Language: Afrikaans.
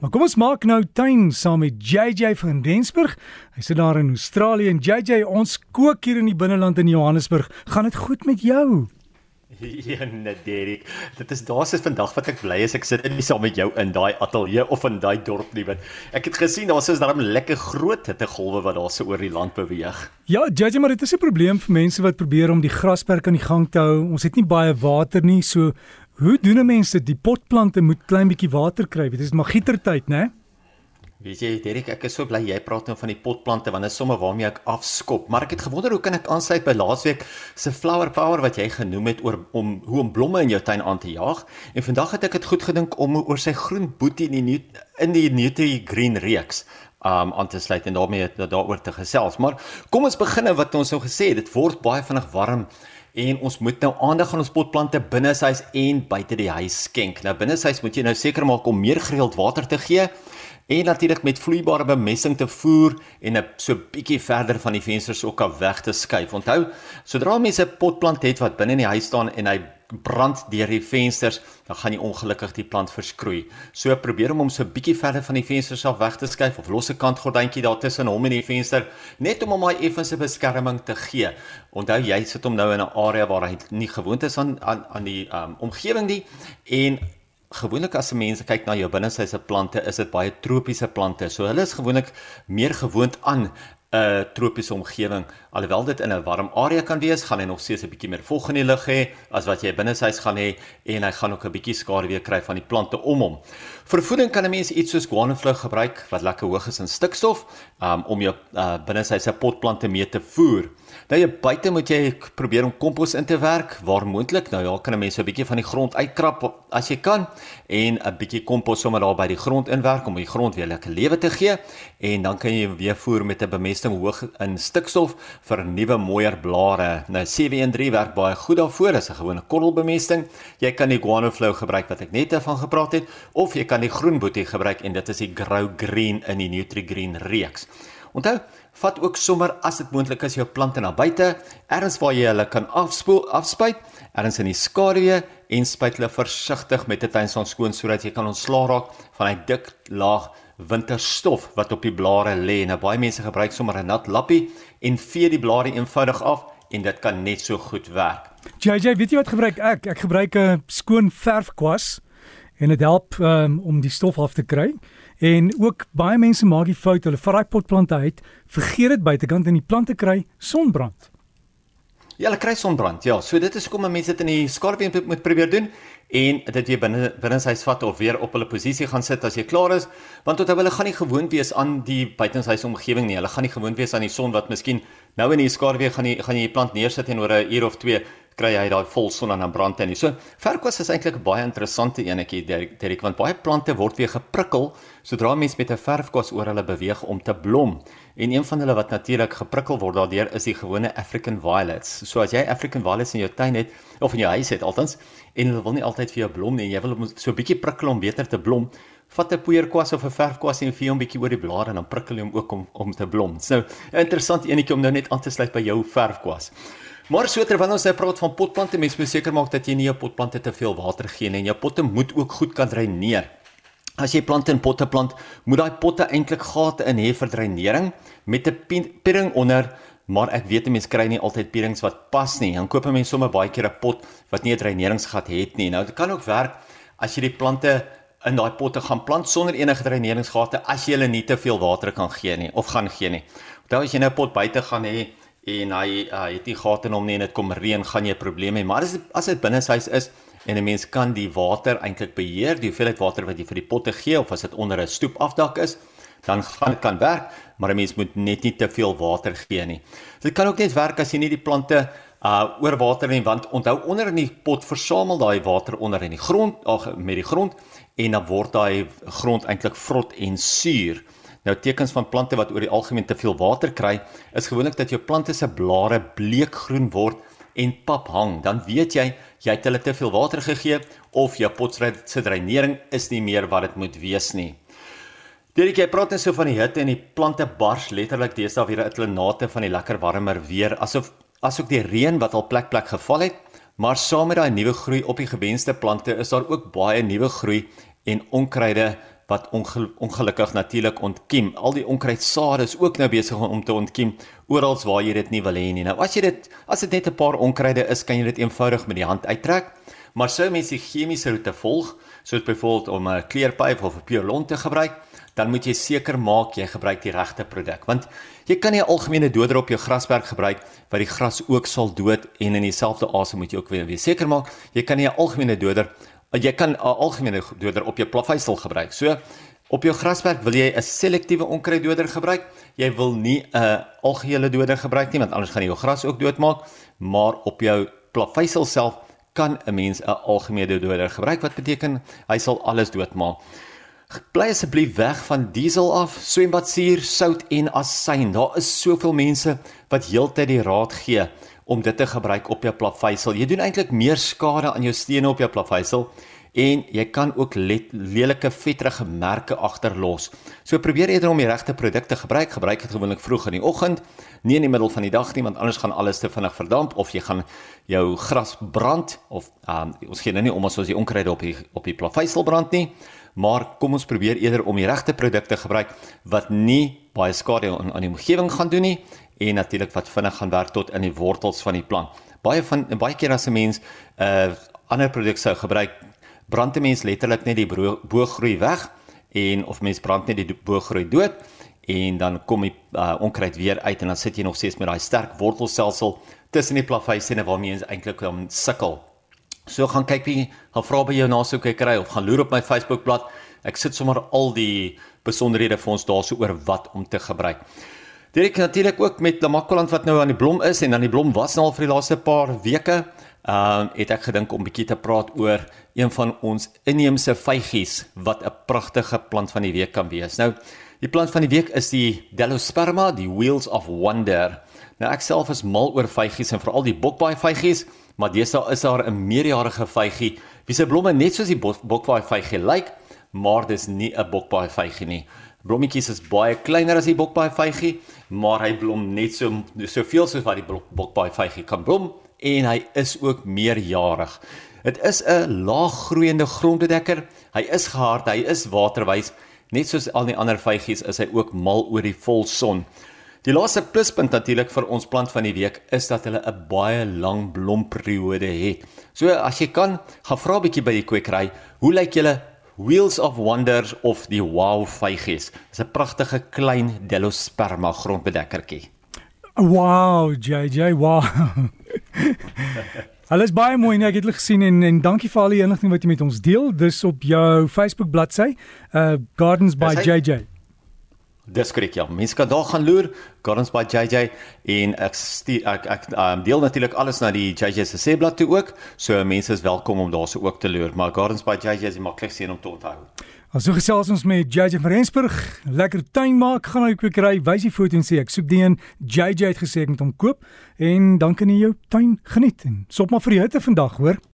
Maar kom ons maak nou tuin saam met JJ van Rensburg. Hy sit daar in Australië en JJ, ons kook hier in die binneland in Johannesburg. Gaan dit goed met jou? Ja, net Derek. Dit is daar's is vandag wat ek bly is ek sit in saam met jou in daai ateljee of in daai dorp nie, want ek het gesien daar's is daarom lekker groot hittegolwe wat daar so oor die land beweeg. Ja, JJ, maar dit is 'n probleem vir mense wat probeer om die grasperk aan die gang te hou. Ons het nie baie water nie, so Hoe doen mense die potplante moet klein bietjie water kry? Dit is maar gietertyd, né? Weet jy, Derek, ek is so bly jy praat nou van die potplante want dit is sommer waarmee ek afskop. Maar ek het gewonder hoe kan ek aansluit by laasweek se flower power wat jy genoem het oor om hoe om blomme in jou tuin aan te jaag. En vandag het ek dit goed gedink om oor sy groen boetie in die in die Nutri Green reeks um aan te sluit en daarmee daaroor te gesels. Maar kom ons begin wat ons nou gesê het, dit word baie vinnig warm en ons moet nou aandag aan ons potplante binne huis en buite die huis skenk. Nou binne huis moet jy nou seker maak om meer gereeld water te gee en natuurlik met vloeibare bemesting te voer en 'n so bietjie verder van die vensters ook af weg te skuif. Onthou, sodra mense 'n potplant het wat binne in die huis staan en hy brand deur die vensters, dan gaan jy ongelukkig die plant verskroei. So probeer om hom so bietjie verder van die vensters af weg te skuif of losse kantgordyntjie daar tussen hom en die venster, net om hom daai effense beskerming te gee. Onthou jy sit hom nou in 'n area waar hy nie gewoond is aan aan aan die um, omgewing nie en gewoonlik as mense kyk na jou binnehuise plante, is dit baie tropiese plante. So hulle is gewoonlik meer gewoond aan 'n tropiese omgewing. Alhoewel dit in 'n warm area kan wees, gaan hy nog steeds 'n bietjie meer vog in die lug hê as wat jy binnehuis gaan hê en hy gaan ook 'n bietjie skaduwee kry van die plante om hom. Vir voeding kan 'n mens iets soos guanoflug gebruik wat lekker hoog is in stikstof um, om jou uh, binnehuise potplante mee te voer. Nou jy buite moet jy probeer om kompos in te werk waar moontlik. Nou ja, kan 'n mens 'n bietjie van die grond uitkrap as jy kan en 'n bietjie kompos sommer daar by die grond inwerk om die grond weer lekker lewe te gee en dan kan jy weer voer met 'n bemesting hoog in stikstof vir nuwe mooier blare. Nou 713 werk baie goed daarvoor as 'n gewone korrelbemesting. Jy kan die guano flow gebruik wat ek net van gepraat het of jy kan die groen boetie gebruik en dit is die grow green in die nutri green reeks. Onthou, vat ook sommer as dit moontlik is jou plante na buite, ergens waar jy hulle kan afspoel, afspuit, ergens in die skaduwee en spuit hulle versigtig met 'n tuinson skoon sodat jy kan ontslaa raak van hy dik laag winterstof wat op die blare lê. Nou baie mense gebruik sommer 'n nat lappie en vee die blare eenvoudig af en dit kan net so goed werk. JJ, weet jy wat gebruik ek? Ek gebruik 'n skoon verfkwas en dit help um, om die stof af te kry. En ook baie mense maak die fout, hulle vat daai potplante uit, vergeet dit buitekant en die plante kry sonbrand. Ja, hulle kry sonbrand. Ja, so dit is kom mense dit in die skaduwee moet probeer doen en dit jy binne binne sy vat of weer op hulle posisie gaan sit as jy klaar is, want tot hulle gaan nie gewoond wees aan die buitenshuis omgewing nie. Hulle gaan nie gewoond wees aan die son wat miskien nou in die skaduwee gaan jy gaan jy die plant neersit en oor 'n uur of 2 kry hy daai vol son en dan brand hy nie. So verkwas is eintlik 'n baie interessante enetjie Derek want baie plante word weer geprikkel sodra mens met 'n verfkwas oor hulle beweeg om te blom. En een van hulle wat natuurlik geprikkel word daardeur is die gewone African violets. So as jy African violets in jou tuin het of in jou huis het altens en hulle wil nie altyd vir jou blom nie, jy wil hom so 'n bietjie prikkel om beter te blom. Vat 'n poeierkwas of 'n verfkwas en vee hom bietjie oor die blare en dan prikkel jy hom ook om om te blom. So 'n interessante enetjie om nou net aan te sluit by jou verfkwas. Maar so terwyl ons nou praat van potplante, mens moet seker maak dat jy nie jou potplante te veel water gee nie en jou potte moet ook goed kan dreineer. As jy plante in potte plant, moet daai potte eintlik gate in hê vir dreinering met 'n piering onder, maar ek weet mense kry nie altyd pierings wat pas nie. Dan koop 'n mens sommer baie keer 'n pot wat nie 'n dreineringsgat het nie. Nou dit kan ook werk as jy die plante in daai potte gaan plant sonder enige dreineringsgate as jy hulle nie te veel water kan gee nie of gaan gee nie. Onthou as jy nou 'n pot buite gaan hê en hy uh, het nie gate in hom nie en dit kom reën, gaan jy probleme hê. Maar as as dit binne huis is en 'n mens kan die water eintlik beheer, die hoeveelheid water wat jy vir die potte gee of as dit onder 'n stoepafdak is, dan gaan kan werk, maar 'n mens moet net nie te veel water gee nie. Dit kan ook net werk as jy nie die plante uh oor water nie want onthou onder in die pot versamel daai water onder in die grond ag met die grond en dan word daai grond eintlik vrot en suur. Nou tekens van plante wat oor die algemeen te veel water kry, is gewoonlik dat jou plante se blare bleekgroen word en pap hang. Dan weet jy jy het hulle te veel water gegee of jou pot se dreinering is nie meer wat dit moet wees nie. Dit jy praat net so van die hitte en die plante bars letterlik deesdae weer uit hulle nate van die lekker warmer weer asof asook die reën wat al plek plek geval het, maar saam met daai nuwe groei op die gewenste plante is daar ook baie nuwe groei en onkruide wat ongel ongelukkig natuurlik ontkiem. Al die onkruidsade is ook nou besig om te ontkiem oral waar jy dit nie wil hê nie. Nou as jy dit as dit net 'n paar onkruide is, kan jy dit eenvoudig met die hand uittrek. Maar sou mens die chemiese roete volg, soos byvoorbeeld om 'n kleerpyp of 'n piolon te gebruik, dan moet jy seker maak jy gebruik die regte produk want jy kan nie 'n algemene doder op jou grasperk gebruik wat die gras ook sal dood en in dieselfde asem moet jy ook weer seker maak jy kan nie 'n algemene doder jy kan 'n algemene doder op jou plaveisel gebruik. So op jou grasperk wil jy 'n selektiewe onkruiddoder gebruik. Jy wil nie 'n algehele doder gebruik nie want anders gaan jy jou gras ook doodmaak, maar op jou plaveisel self kan 'n mens 'n algemene doder gebruik wat beteken hy sal alles doodmaak. Bly asseblief weg van diesel af, swembadsuur, sout en asyn. Daar is soveel mense wat heeltyd die raad gee om dit te gebruik op jou plaveisel. Jy doen eintlik meer skade aan jou stene op jou plaveisel en jy kan ook lelike vetterige merke agterlos. So probeer eerder om die regte produkte gebruik. Gebruik dit gewoonlik vroeg in die oggend, nie in die middel van die dag nie, want anders gaan alles te vinnig verdamp of jy gaan jou gras brand of um, ons gee nou nie om as ons die onkruide op die op die plaveisel brand nie. Maar kom ons probeer eerder om die regte produkte gebruik wat nie baie skade aan, aan die omgewing gaan doen nie en natuurlik wat vinnig gaan werk tot in die wortels van die plant. Baie van baie keer as 'n mens 'n uh, ander produk sou gebruik, brand 'n mens letterlik net die booggroei weg en of mens brand net die booggroei dood en dan kom die uh, onkruid weer uit en dan sit jy nog steeds met daai sterk wortelstelsel tussen die plaveisene waarmee jy eintlik om sukkel. So gaan kyk wie gaan vra by jou na so kyk kry of gaan loer op my Facebookblad. Ek sit sommer al die besonderhede vir ons daarso oor wat om te gebruik. Direk natuurlik ook met Lamakoland wat nou aan die blom is en dan die blom was nou al vir die laaste paar weke. Ehm uh, het ek gedink om bietjie te praat oor een van ons inheemse vygies wat 'n pragtige plant van die week kan wees. Nou, die plant van die week is die Delosperma, die Wheels of Wonder. Nou ek self is mal oor vygies en veral die bokbaai vygies, maar deesdae is daar 'n meerjarige vygie wie se blomme net soos die bokbaai vygie lyk, maar dis nie 'n bokbaai vygie nie. Blommetjies is baie kleiner as die bokbaai vygie, maar hy blom net so soveel soos wat die bokbaai vygie kan blom en hy is ook meerjarig. Dit is 'n laaggroeiende grondbedekker. Hy is gehard, hy is waterwys. Net soos al die ander vygies is hy ook mal oor die volson. Die laaste pluspunt natuurlik vir ons plant van die week is dat hulle 'n baie lang blomperiode het. So as jy kan, gaan vra 'n bietjie by die kwekery, hoe lyk julle Wheels of Wonders of die Wow vygies. Dis 'n pragtige klein Delosperma grondbedekkertjie. Wow, JJ, wow. Alles baie mooi net ek het gesien en en dankie vir al die inligting wat jy met ons deel. Dis op jou Facebook bladsy, uh Gardens by JJ. Dis korrek ja. Mense kan daar gaan loer, Gardens by JJ en ek stuur, ek ek um, deel natuurlik alles na die JJ se seblad toe ook. So mense is welkom om daar se ook te loer, maar Gardens by JJ is die maklikste een om te onthou. Ons so gesels ons met JJ van Rensburg. Lekker tuin maak, gaan hy ook kry, wys die foto en sê ek soek die een JJ het gesê ek moet hom koop en dan kan jy jou tuin geniet en sop maar vir die hitte vandag, hoor.